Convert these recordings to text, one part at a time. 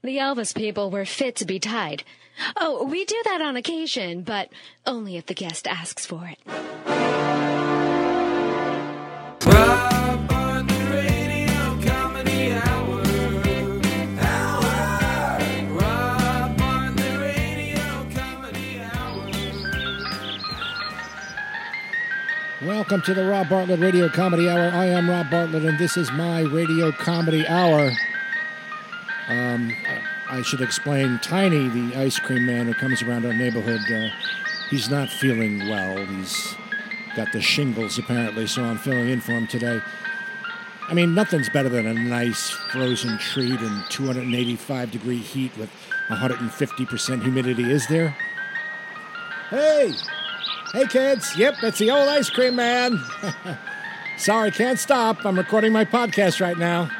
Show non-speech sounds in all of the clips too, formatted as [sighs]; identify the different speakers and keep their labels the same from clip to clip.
Speaker 1: The Elvis people were fit to be tied. Oh, we do that on occasion, but only if the guest asks for it.
Speaker 2: Welcome to the Rob Bartlett Radio Comedy Hour. I am Rob Bartlett, and this is my Radio Comedy Hour. Um, I should explain Tiny, the ice cream man who comes around our neighborhood, uh, he's not feeling well. He's got the shingles, apparently, so I'm filling in for him today. I mean, nothing's better than a nice frozen treat in 285 degree heat with 150% humidity, is there? Hey! Hey, kids. Yep, that's the old ice cream man. [laughs] Sorry, can't stop. I'm recording my podcast right now.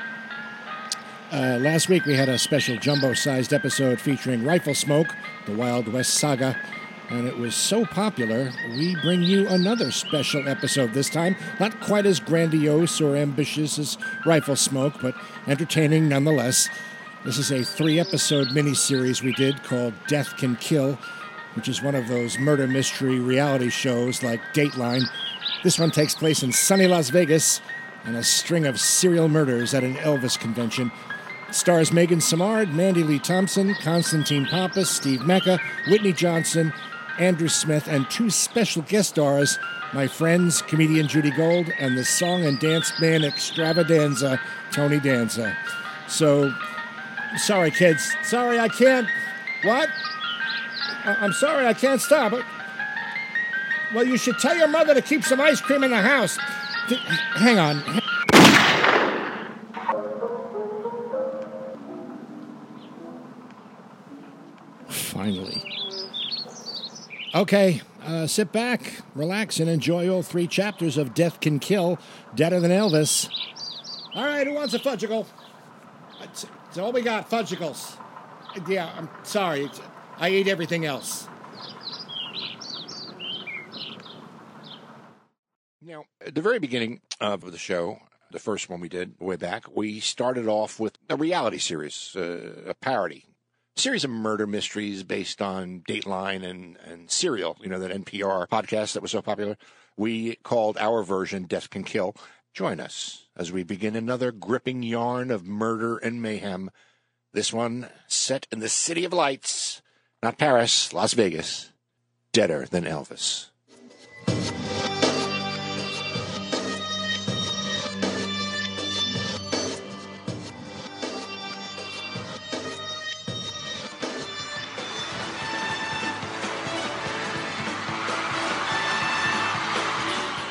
Speaker 2: Uh, last week we had a special jumbo sized episode featuring Rifle Smoke, the Wild West saga, and it was so popular, we bring you another special episode this time. Not quite as grandiose or ambitious as Rifle Smoke, but entertaining nonetheless. This is a three episode miniseries we did called Death Can Kill, which is one of those murder mystery reality shows like Dateline. This one takes place in sunny Las Vegas and a string of serial murders at an Elvis convention. Stars Megan Samard, Mandy Lee Thompson, Constantine Pappas, Steve Mecca, Whitney Johnson, Andrew Smith, and two special guest stars, my friends, comedian Judy Gold, and the song and dance man extravaganza, Tony Danza. So, sorry, kids. Sorry, I can't. What? I- I'm sorry, I can't stop. Well, you should tell your mother to keep some ice cream in the house. Hang on. Okay, uh, sit back, relax, and enjoy all three chapters of Death Can Kill, Deader Than Elvis. All right, who wants a fudgicle? That's, that's all we got, fudgicles. Yeah, I'm sorry. It's- I eat everything else.
Speaker 3: Now, at the very beginning of the show, the first one we did way back, we started off with a reality series, uh, a parody series of murder mysteries based on Dateline and, and Serial, you know, that NPR podcast that was so popular. We called our version Death Can Kill. Join us as we begin another gripping yarn of murder and mayhem. This one set in the City of Lights, not Paris, Las Vegas, deader than Elvis.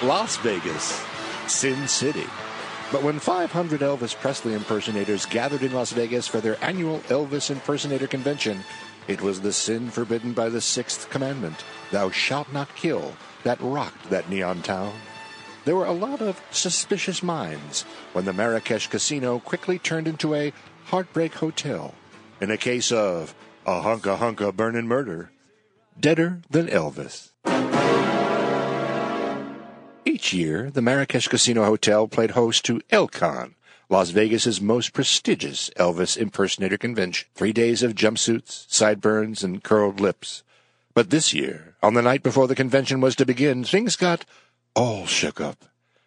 Speaker 3: Las Vegas, Sin City. But when 500 Elvis Presley impersonators gathered in Las Vegas for their annual Elvis Impersonator Convention, it was the sin forbidden by the sixth commandment, Thou shalt not kill, that rocked that neon town. There were a lot of suspicious minds when the Marrakesh casino quickly turned into a heartbreak hotel in a case of a hunka hunka burning murder, deader than Elvis. Each year, the Marrakesh Casino Hotel played host to ElCon, Las Vegas's most prestigious Elvis impersonator convention. Three days of jumpsuits, sideburns, and curled lips. But this year, on the night before the convention was to begin, things got all shook up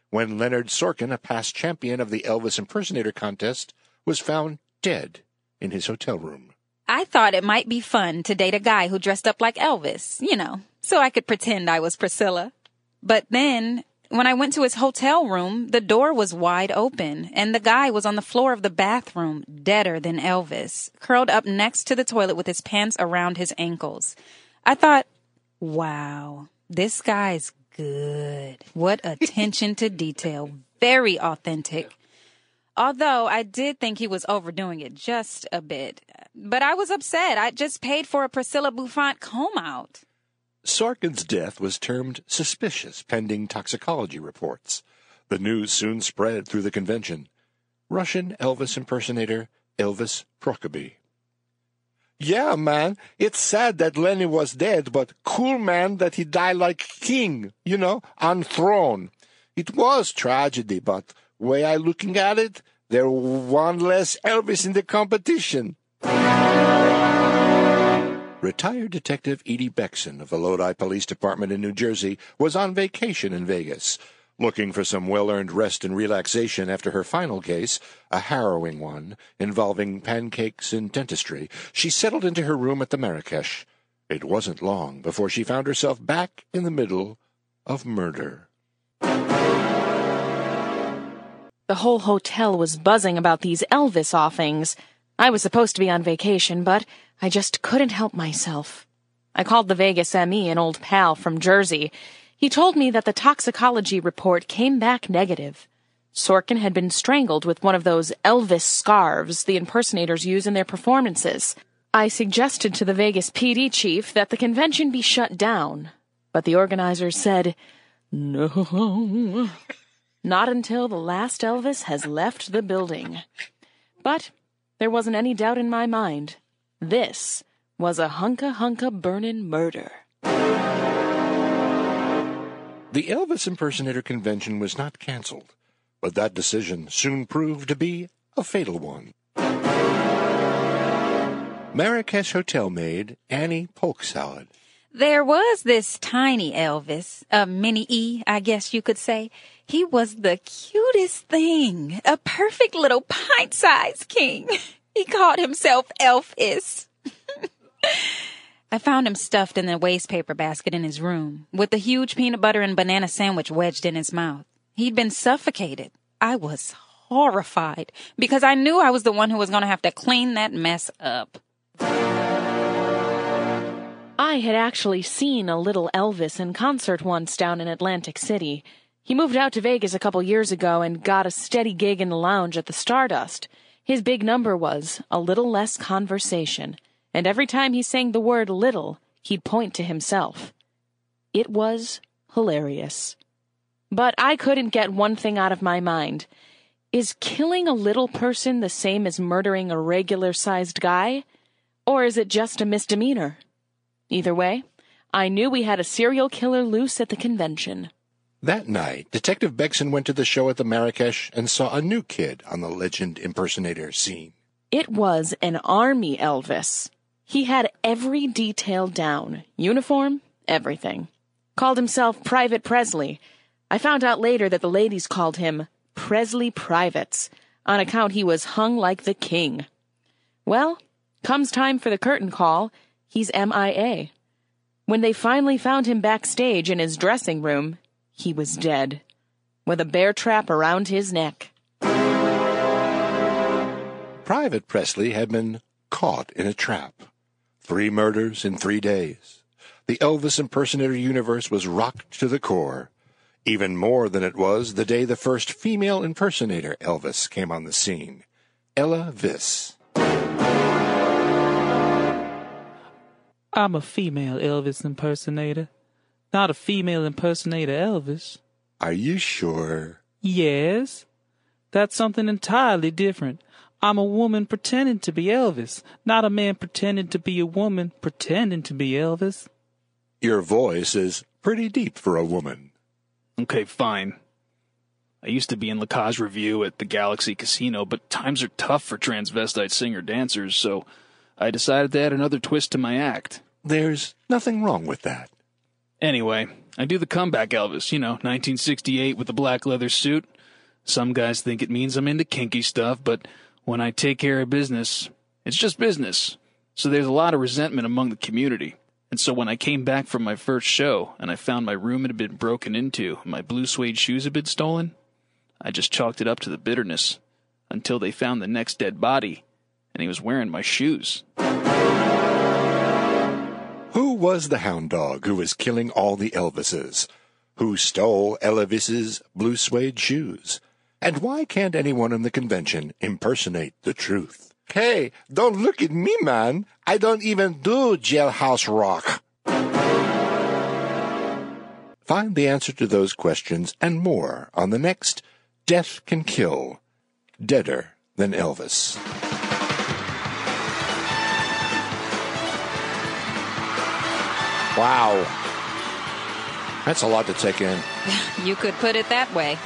Speaker 3: when Leonard Sorkin, a past champion of the Elvis impersonator contest, was found dead in his hotel room.
Speaker 4: I thought it might be fun to date a guy who dressed up like Elvis, you know, so I could pretend I was Priscilla. But then, when I went to his hotel room, the door was wide open and the guy was on the floor of the bathroom, deader than Elvis, curled up next to the toilet with his pants around his ankles. I thought, wow, this guy's good. What attention to detail. Very authentic. Although I did think he was overdoing it just a bit. But I was upset. I just paid for a Priscilla bouffant comb out.
Speaker 3: Sorkin's death was termed suspicious pending toxicology reports. The news soon spread through the convention. Russian Elvis impersonator Elvis Prokoby. Yeah, man, it's sad that Lenny was dead, but cool, man, that he died like king, you know, on throne. It was tragedy, but way I looking at it, there one less Elvis in the competition. Retired Detective Edie Beckson of the Lodi Police Department in New Jersey was on vacation in Vegas, looking for some well earned rest and relaxation after her final case, a harrowing one involving pancakes and dentistry. She settled into her room at the Marrakesh. It wasn't long before she found herself back in the middle of murder.
Speaker 5: The whole hotel was buzzing about these Elvis offings. I was supposed to be on vacation, but I just couldn't help myself. I called the Vegas ME, an old pal from Jersey. He told me that the toxicology report came back negative. Sorkin had been strangled with one of those Elvis scarves the impersonators use in their performances. I suggested to the Vegas PD chief that the convention be shut down, but the organizers said, no. Not until the last Elvis has left the building. But there wasn't any doubt in my mind. This was a hunka hunka burnin' murder.
Speaker 3: The Elvis Impersonator Convention was not canceled, but that decision soon proved to be a fatal one. Marrakesh hotel maid Annie Polk Salad
Speaker 4: There was this tiny Elvis, a mini E, I guess you could say. He was the cutest thing, a perfect little pint-sized king. [laughs] He called himself Elvis. [laughs] I found him stuffed in a wastepaper basket in his room, with a huge peanut butter and banana sandwich wedged in his mouth. He'd been suffocated. I was horrified because I knew I was the one who was going to have to clean that mess up.
Speaker 5: I had actually seen a little Elvis in concert once down in Atlantic City. He moved out to Vegas a couple years ago and got a steady gig in the lounge at the Stardust. His big number was a little less conversation, and every time he sang the word little, he'd point to himself. It was hilarious. But I couldn't get one thing out of my mind. Is killing a little person the same as murdering a regular sized guy? Or is it just a misdemeanor? Either way, I knew we had a serial killer loose at the convention.
Speaker 3: That night, Detective Beckson went to the show at the Marrakesh and saw a new kid on the legend impersonator scene.
Speaker 5: It was an army Elvis. He had every detail down uniform, everything. Called himself Private Presley. I found out later that the ladies called him Presley Privates, on account he was hung like the king. Well, comes time for the curtain call, he's MIA. When they finally found him backstage in his dressing room, he was dead, with a bear trap around his neck.
Speaker 3: Private Presley had been caught in a trap. Three murders in three days. The Elvis impersonator universe was rocked to the core, even more than it was the day the first female impersonator Elvis came on the scene, Ella Viss.
Speaker 6: I'm a female Elvis impersonator, not a female impersonator Elvis.
Speaker 3: Are you sure?
Speaker 6: Yes, that's something entirely different. I'm a woman pretending to be Elvis, not a man pretending to be a woman pretending to be Elvis.
Speaker 3: Your voice is pretty deep for a woman.
Speaker 7: Okay, fine. I used to be in La Cage Review at the Galaxy Casino, but times are tough for transvestite singer dancers, so I decided to add another twist to my act.
Speaker 3: There's nothing wrong with that.
Speaker 7: Anyway, I do the comeback Elvis, you know, 1968 with the black leather suit. Some guys think it means I'm into kinky stuff, but when I take care of business, it's just business. So there's a lot of resentment among the community. And so when I came back from my first show and I found my room had been broken into and my blue suede shoes had been stolen, I just chalked it up to the bitterness until they found the next dead body and he was wearing my shoes.
Speaker 3: Was the hound dog who was killing all the Elvises? Who stole Ella Viss's blue suede shoes? And why can't anyone in the convention impersonate the truth? Hey, don't look at me, man. I don't even do jailhouse rock. Find the answer to those questions and more on the next Death Can Kill Deader Than Elvis. Wow. That's a lot to take in. [laughs]
Speaker 4: You could put it that way.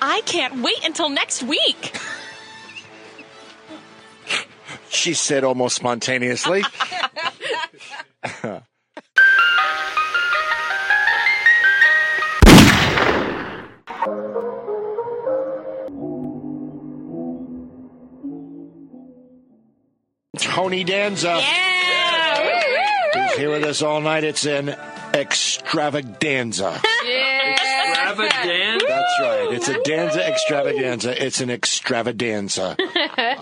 Speaker 5: I can't wait until next week. [laughs]
Speaker 3: she said almost spontaneously. [laughs] Tony Danza. He's here with us all night. It's an extravaganza. [laughs]
Speaker 8: Extravaganza.
Speaker 3: That's right. It's a danza extravaganza. It's an extravaganza. [laughs]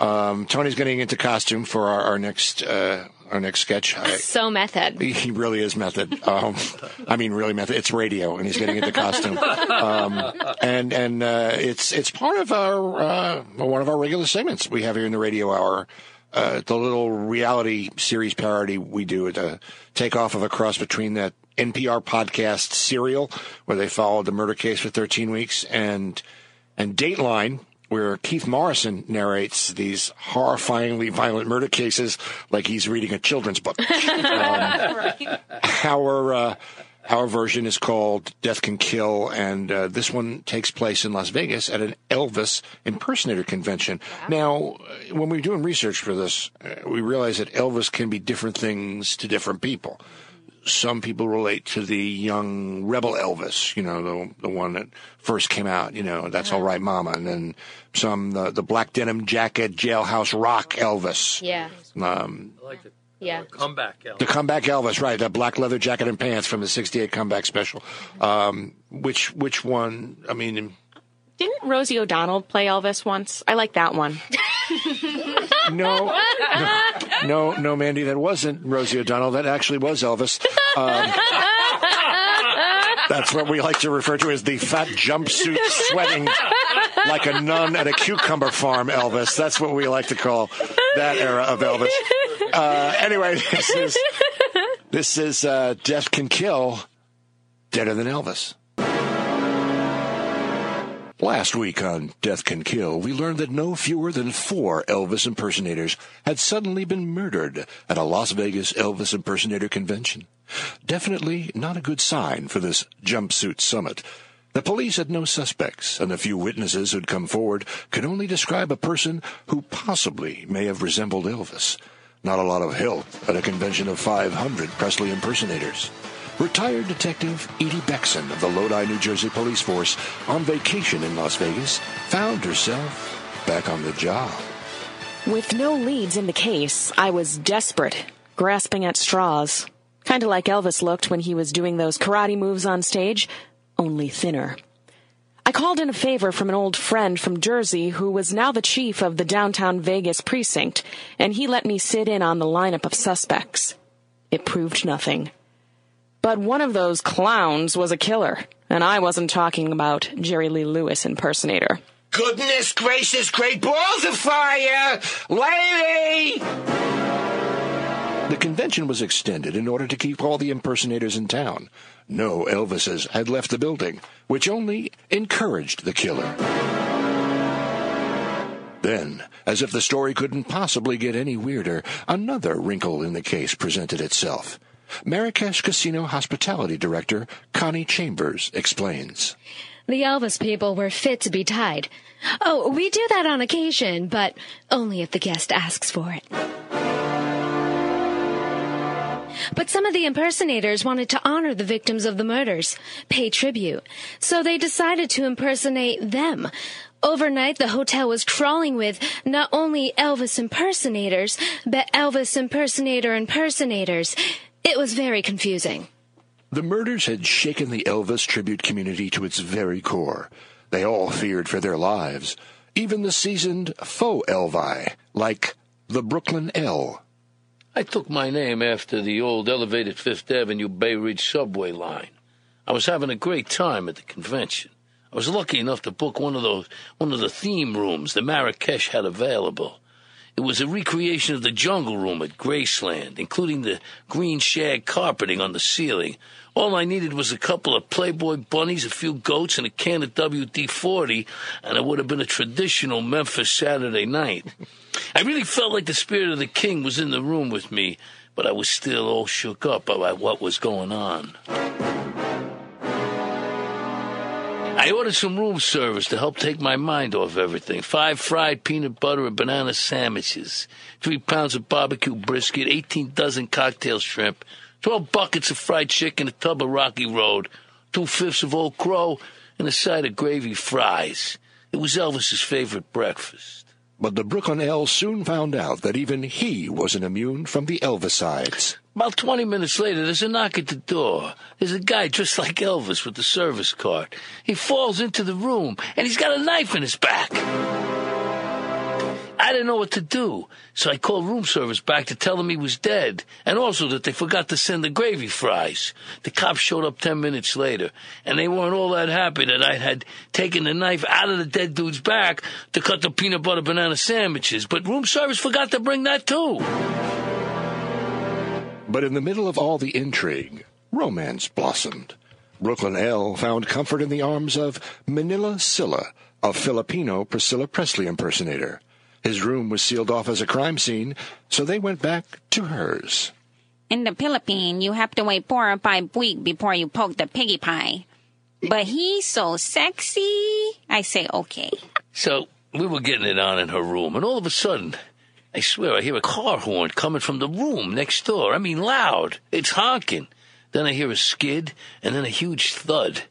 Speaker 3: Um, Tony's getting into costume for our, our next uh, our next sketch. I,
Speaker 1: So method. [laughs]
Speaker 3: he really is method. Um, I mean, really method. It's radio, and he's getting into costume. Um, and and uh, it's it's part of our uh, one of our regular segments we have here in the radio hour. Uh, the little reality series parody we do at a takeoff of a cross between that NPR podcast Serial, where they followed the murder case for 13 weeks, and and Dateline, where Keith Morrison narrates these horrifyingly violent murder cases like he's reading a children's book. [laughs] Um, Our uh, our version is called Death Can Kill, and uh, this one takes place in Las Vegas at an Elvis impersonator convention. Now, uh, when we were doing research for this, uh, we realized that Elvis can be different things to different people. Some people relate to the young rebel Elvis, you know, the the one that first came out, you know, that's all right, mama, and then some the the black denim jacket, jailhouse rock Elvis,
Speaker 1: Yeah.
Speaker 3: um,
Speaker 8: I like the
Speaker 1: Yeah.
Speaker 8: comeback. Al.
Speaker 3: the comeback Elvis, right? That black leather jacket and pants from the '68 comeback special. Um, which which one? I mean,
Speaker 5: Didn't Rosie O'Donnell play Elvis once? I like that one.
Speaker 3: no, [laughs] no, no, no, Mandy, that wasn't Rosie O'Donnell. That actually was Elvis. Um, that's what we like to refer to as the fat jumpsuit sweating like a nun at a cucumber farm Elvis. That's what we like to call that era of Elvis. Uh, anyway, [laughs] this is this is uh, Death Can Kill, Deader Than Elvis. Last week on Death Can Kill, we learned that no fewer than four Elvis impersonators had suddenly been murdered at a Las Vegas Elvis impersonator convention. Definitely not a good sign for this jumpsuit summit. The police had no suspects, and the few witnesses who'd come forward could only describe a person who possibly may have resembled Elvis. Not a lot of help at a convention of 500 Presley impersonators. Retired Detective Edie Beckson of the Lodi, New Jersey Police Force, on vacation in Las Vegas, found herself back on the job.
Speaker 5: With no leads in the case, I was desperate, grasping at straws. Kinda like Elvis looked when he was doing those karate moves on stage, only thinner. I called in a favor from an old friend from Jersey who was now the chief of the downtown Vegas precinct, and he let me sit in on the lineup of suspects. It proved nothing. But one of those clowns was a killer, and I wasn't talking about Jerry Lee Lewis impersonator.
Speaker 3: Goodness gracious, great balls of fire! Lady! The convention was extended in order to keep all the impersonators in town. No Elvises had left the building, which only encouraged the killer. Then, as if the story couldn't possibly get any weirder, another wrinkle in the case presented itself. Marrakesh Casino Hospitality Director Connie Chambers explains.
Speaker 1: The Elvis people were fit to be tied. Oh, we do that on occasion, but only if the guest asks for it. But some of the impersonators wanted to honor the victims of the murders, pay tribute, so they decided to impersonate them. Overnight, the hotel was crawling with not only Elvis impersonators, but Elvis impersonator impersonators. It was very confusing.
Speaker 3: The murders had shaken the Elvis tribute community to its very core. They all feared for their lives. Even the seasoned faux Elvi, like the Brooklyn L.
Speaker 9: I took my name after the old elevated Fifth Avenue Bay Ridge subway line. I was having a great time at the convention. I was lucky enough to book one of those one of the theme rooms that Marrakesh had available. It was a recreation of the jungle room at Graceland, including the green shag carpeting on the ceiling. All I needed was a couple of Playboy bunnies, a few goats, and a can of WD-40, and it would have been a traditional Memphis Saturday night. [laughs] I really felt like the spirit of the king was in the room with me, but I was still all shook up about what was going on. I ordered some room service to help take my mind off everything. Five fried peanut butter and banana sandwiches, three pounds of barbecue brisket, 18 dozen cocktail shrimp, 12 buckets of fried chicken, a tub of Rocky Road, two fifths of Old Crow, and a side of gravy fries. It was Elvis's favorite breakfast.
Speaker 3: But the Brooklyn L soon found out that even he wasn't immune from the Elvisides.
Speaker 9: About 20 minutes later, there's a knock at the door. There's a guy dressed like Elvis with the service cart. He falls into the room, and he's got a knife in his back. I didn't know what to do, so I called room service back to tell them he was dead, and also that they forgot to send the gravy fries. The cops showed up 10 minutes later, and they weren't all that happy that I had taken the knife out of the dead dude's back to cut the peanut butter banana sandwiches, but room service forgot to bring that too.
Speaker 3: But in the middle of all the intrigue, romance blossomed. Brooklyn L found comfort in the arms of Manila Silla, a Filipino Priscilla Presley impersonator. His room was sealed off as a crime scene, so they went back to hers.
Speaker 10: In the Philippines, you have to wait four or five weeks before you poke the piggy pie. But he's so sexy. I say okay.
Speaker 9: So we were getting it on in her room, and all of a sudden, I swear I hear a car horn coming from the room next door. I mean, loud. It's honking. Then I hear a skid, and then a huge thud.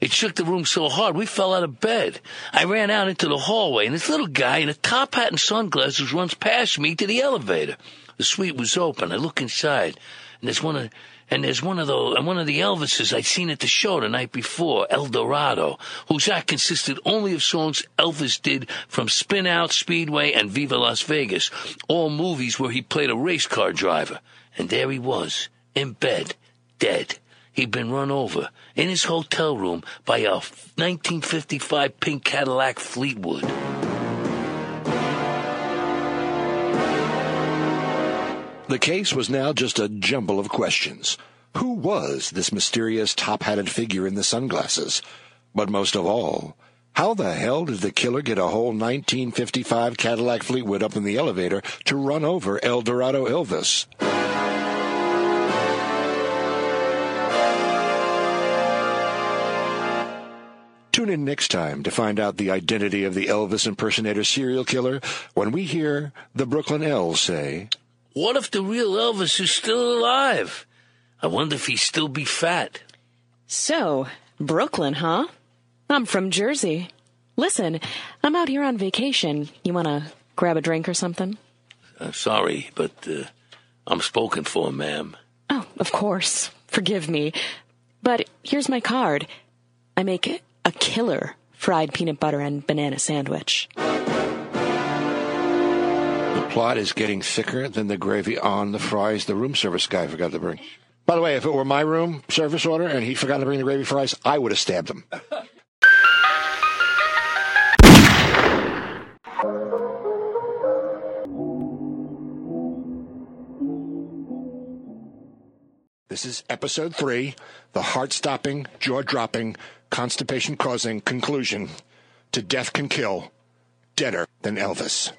Speaker 9: It shook the room so hard we fell out of bed. I ran out into the hallway, and this little guy in a top hat and sunglasses runs past me to the elevator. The suite was open. I look inside, and there's one of and there's one of the and one of the Elvises I'd seen at the show the night before, El Dorado, whose act consisted only of songs Elvis did from Spin Out, Speedway, and Viva Las Vegas, all movies where he played a race car driver. And there he was, in bed, dead. He'd been run over in his hotel room by a 1955 pink Cadillac Fleetwood.
Speaker 3: The case was now just a jumble of questions. Who was this mysterious top-hatted figure in the sunglasses? But most of all, how the hell did the killer get a whole 1955 Cadillac Fleetwood up in the elevator to run over El Dorado Elvis? Tune in next time to find out the identity of the Elvis impersonator serial killer when we hear the Brooklyn L say,
Speaker 9: What if the real Elvis is still alive? I wonder if he'd still be fat.
Speaker 5: So, Brooklyn, huh? I'm from Jersey. Listen, I'm out here on vacation. You want to grab a drink or something?
Speaker 9: Uh, sorry, but uh, I'm spoken for, ma'am.
Speaker 5: Oh, of course. Forgive me. But here's my card. I make a killer fried peanut butter and banana sandwich.
Speaker 3: The plot is getting thicker than the gravy on the fries the room service guy forgot to bring. By the way, if it were my room service order and he forgot to bring the gravy fries, I would have stabbed him. This is episode three, the heart stopping, jaw dropping, constipation causing conclusion to Death Can Kill, Deader Than Elvis.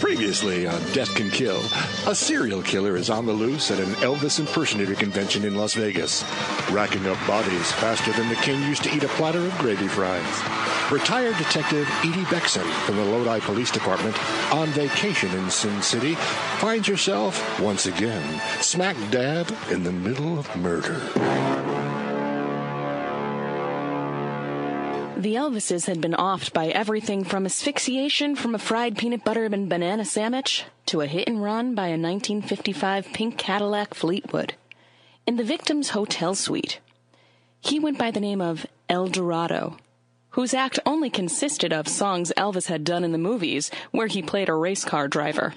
Speaker 3: Previously on Death Can Kill, a serial killer is on the loose at an Elvis impersonator convention in Las Vegas, racking up bodies faster than the king used to eat a platter of gravy fries. Retired Detective Edie Beckson from the Lodi Police Department, on vacation in Sin City, finds herself, once again, smack dab in the middle of murder.
Speaker 5: The Elvises had been offed by everything from asphyxiation from a fried peanut butter and banana sandwich to a hit and run by a 1955 pink Cadillac Fleetwood. In the victim's hotel suite, he went by the name of El Dorado, whose act only consisted of songs Elvis had done in the movies where he played a race car driver.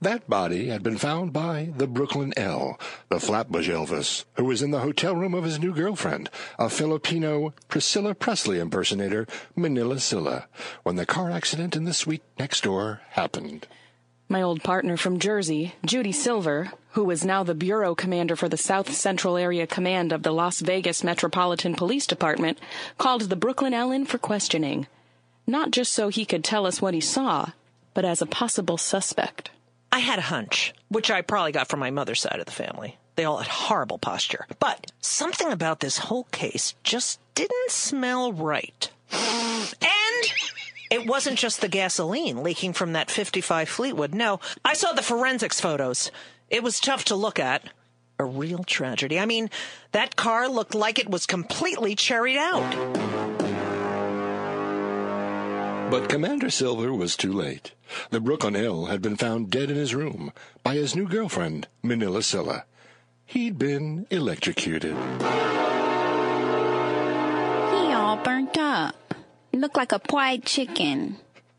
Speaker 3: That body had been found by the Brooklyn L, the Flatbush Elvis, who was in the hotel room of his new girlfriend, a Filipino Priscilla Presley impersonator, Manila Silla, when the car accident in the suite next door happened.
Speaker 5: My old partner from Jersey, Judy Silver, who was now the bureau commander for the South Central Area Command of the Las Vegas Metropolitan Police Department, called the Brooklyn in for questioning. Not just so he could tell us what he saw, but as a possible suspect.
Speaker 11: I had a hunch, which I probably got from my mother's side of the family. They all had horrible posture. But something about this whole case just didn't smell right. And it wasn't just the gasoline leaking from that 55 Fleetwood. No, I saw the forensics photos. It was tough to look at. A real tragedy. I mean, that car looked like it was completely cherried out.
Speaker 3: But Commander Silver was too late. The Brooklyn L had been found dead in his room by his new girlfriend, Manila Silla. He'd been electrocuted.
Speaker 4: He all burnt up. Looked like a fried chicken.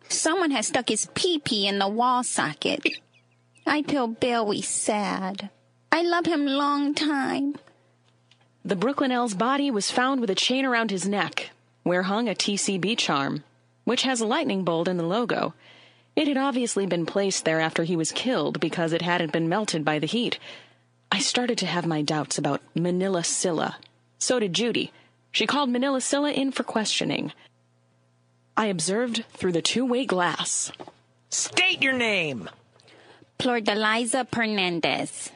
Speaker 4: Someone has stuck his pee-pee in the wall socket. I feel very sad. I love him long time.
Speaker 5: The Brooklyn L's body was found with a chain around his neck, where hung a TCB charm, which has a lightning bolt in the logo. It had obviously been placed there after he was killed because it hadn't been melted by the heat. I started to have my doubts about Manila Silla. So did Judy. She called Manila Silla in for questioning. I observed through the two-way glass.
Speaker 11: State your name.
Speaker 4: Plordeliza Hernandez.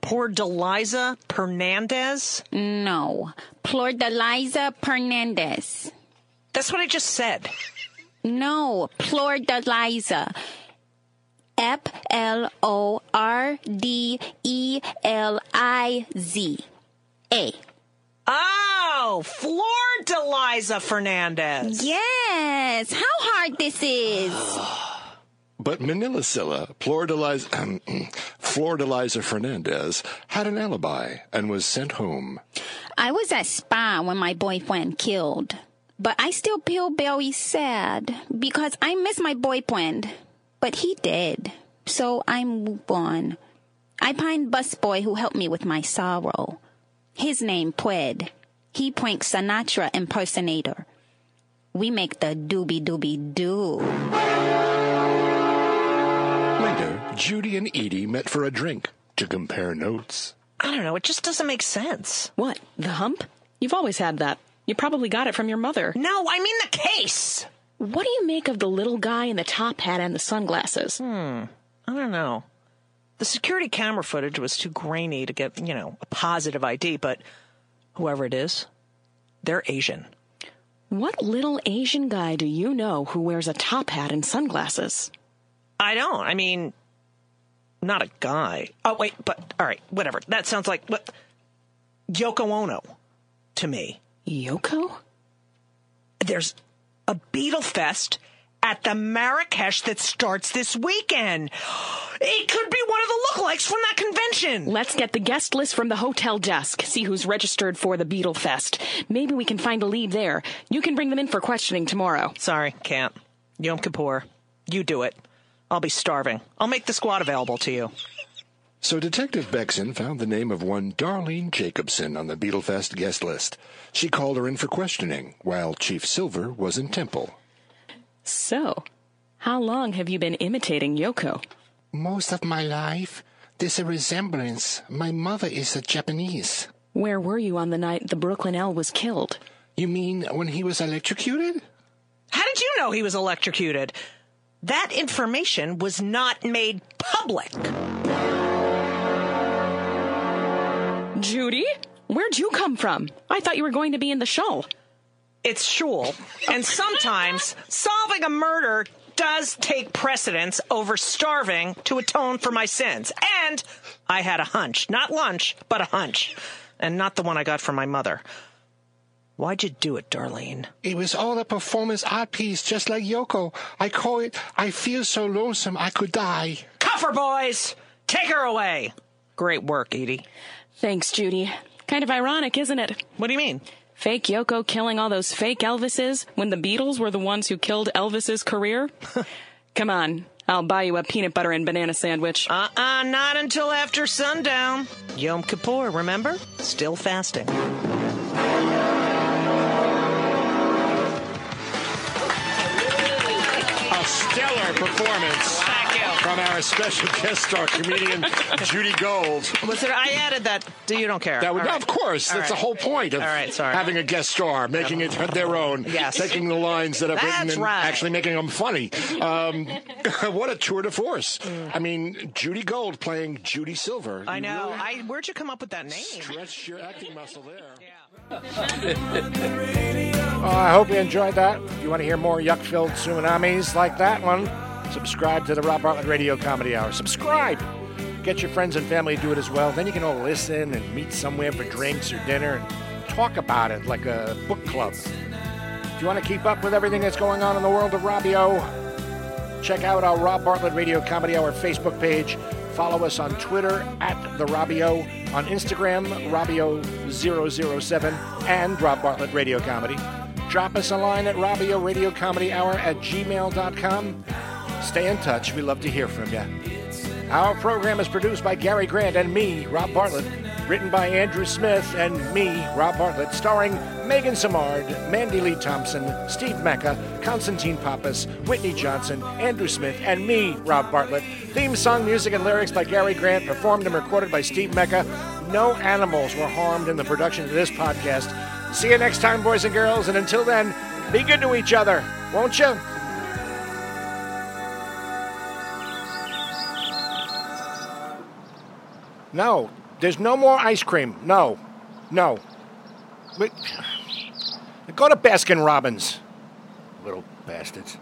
Speaker 11: Poor Deliza Hernandez?
Speaker 4: No. Plordeliza Hernandez.
Speaker 11: That's what I just said.
Speaker 4: No. Plordeliza. F L O R D E L I Z. A.
Speaker 11: Oh, Flor Deliza Fernandez.
Speaker 4: Yes. How hard this is. [sighs]
Speaker 3: But Manila Silla, Flordeliza, [clears throat] Flordeliza Fernandez, had an alibi and was sent home.
Speaker 4: I was at spa when my boyfriend killed. But I still feel very sad because I miss my boyfriend. But he did. So I move on. I find busboy who helped me with my sorrow. His name Pwed. He prank Sinatra impersonator. We make the doobie doobie doo.
Speaker 3: Later, Judy and Edie met for a drink to compare notes.
Speaker 11: I don't know. It just doesn't make sense.
Speaker 5: What? The hump? You've always had that. You probably got it from your mother.
Speaker 11: No, I mean the case.
Speaker 5: What do you make of the little guy in the top hat and the sunglasses?
Speaker 11: Hmm. I don't know. The security camera footage was too grainy to get, you know, a positive ID, but whoever it is, they're Asian.
Speaker 5: What little Asian guy do you know who wears a top hat and sunglasses?
Speaker 11: I don't. I mean, not a guy. Oh, wait, but all right, whatever. That sounds like what Yoko Ono to me.
Speaker 5: Yoko?
Speaker 11: There's a Beatle Fest at the Marrakesh that starts this weekend. It could be one of the lookalikes from that convention.
Speaker 5: Let's get the guest list from the hotel desk, see who's registered for the Beatle Fest. Maybe we can find a lead there. You can bring them in for questioning tomorrow.
Speaker 11: Sorry, can't. Yom Kippur. You do it. I'll be starving. I'll make the squad available to you.
Speaker 3: So Detective Beckson found the name of one Darlene Jacobson on the Beatlefest guest list. She called her in for questioning, while Chief Silver was in Temple.
Speaker 5: So, how long have you been imitating Yoko?
Speaker 12: Most of my life, there's a resemblance. My mother is a Japanese.
Speaker 5: Where were you on the night the Brooklyn L was killed?
Speaker 12: You mean when he was electrocuted?
Speaker 11: How did you know he was electrocuted? That information was not made public.
Speaker 5: Judy? Where'd you come from? I thought you were going to be in the show.
Speaker 11: It's Shul, and sometimes solving a murder does take precedence over starving to atone for my sins. And I had a hunch. Not lunch, but a hunch. And not the one I got from my mother. Why'd you do it, Darlene?
Speaker 12: It was all a performance art piece, just like Yoko. I call it I Feel So Lonesome I Could Die.
Speaker 11: Cuffer boys! Take her away! Great work, Edie.
Speaker 5: Thanks, Judy. Kind of ironic, isn't it?
Speaker 11: What do you mean?
Speaker 5: Fake Yoko killing all those fake Elvises when the Beatles were the ones who killed Elvis's career? [laughs] Come on, I'll buy you a peanut butter and banana sandwich.
Speaker 11: Uh uh, not until after sundown. Yom Kippur, remember? Still fasting.
Speaker 3: A stellar stellar performance from our special guest star comedian Judy Gold.
Speaker 11: Was it? I added that. Do you don't care?
Speaker 3: That would,
Speaker 11: All right.
Speaker 3: of course,
Speaker 11: All
Speaker 3: that's
Speaker 11: right.
Speaker 3: the whole point of
Speaker 11: All right, sorry.
Speaker 3: having a guest star, making it their own,
Speaker 11: Yes.
Speaker 3: taking the lines that I've written and
Speaker 11: right.
Speaker 3: actually making them funny. Um, [laughs] what a tour de force!
Speaker 11: Mm.
Speaker 3: I mean, Judy Gold playing Judy Silver.
Speaker 11: I know.
Speaker 3: really
Speaker 11: I where'd you come up with that name?
Speaker 3: Stretch your acting muscle there. [laughs]
Speaker 2: Oh, I hope you enjoyed that. If you want to hear more yuck-filled tsunamis like that one, subscribe to the Rob Bartlett Radio Comedy Hour. Subscribe. Get your friends and family to do it as well. Then you can all listen and meet somewhere for drinks or dinner and talk about it like a book club. If you want to keep up with everything that's going on in the world of Robbio, check out our Rob Bartlett Radio Comedy Hour Facebook page. Follow us on Twitter at The Robbio, on Instagram, Robbio007, and Rob Bartlett Radio Comedy. Drop us a line at Robbio Radio Comedy Hour at gmail.com. Stay in touch. We love to hear from you. Our program is produced by Gary Grant and me, Rob Bartlett. Written by Andrew Smith and me, Rob Bartlett. Starring Megan Samard, Mandy Lee Thompson, Steve Mecca, Constantine Pappas, Whitney Johnson, Andrew Smith, and me, Rob Bartlett. Theme song, music, and lyrics by Gary Grant, performed and recorded by Steve Mecca. No animals were harmed in the production of this podcast. See you next time, boys and girls, and until then, be good to each other, won't you? No, there's no more ice cream. No, no. Wait. Go to Baskin Robbins, little bastards.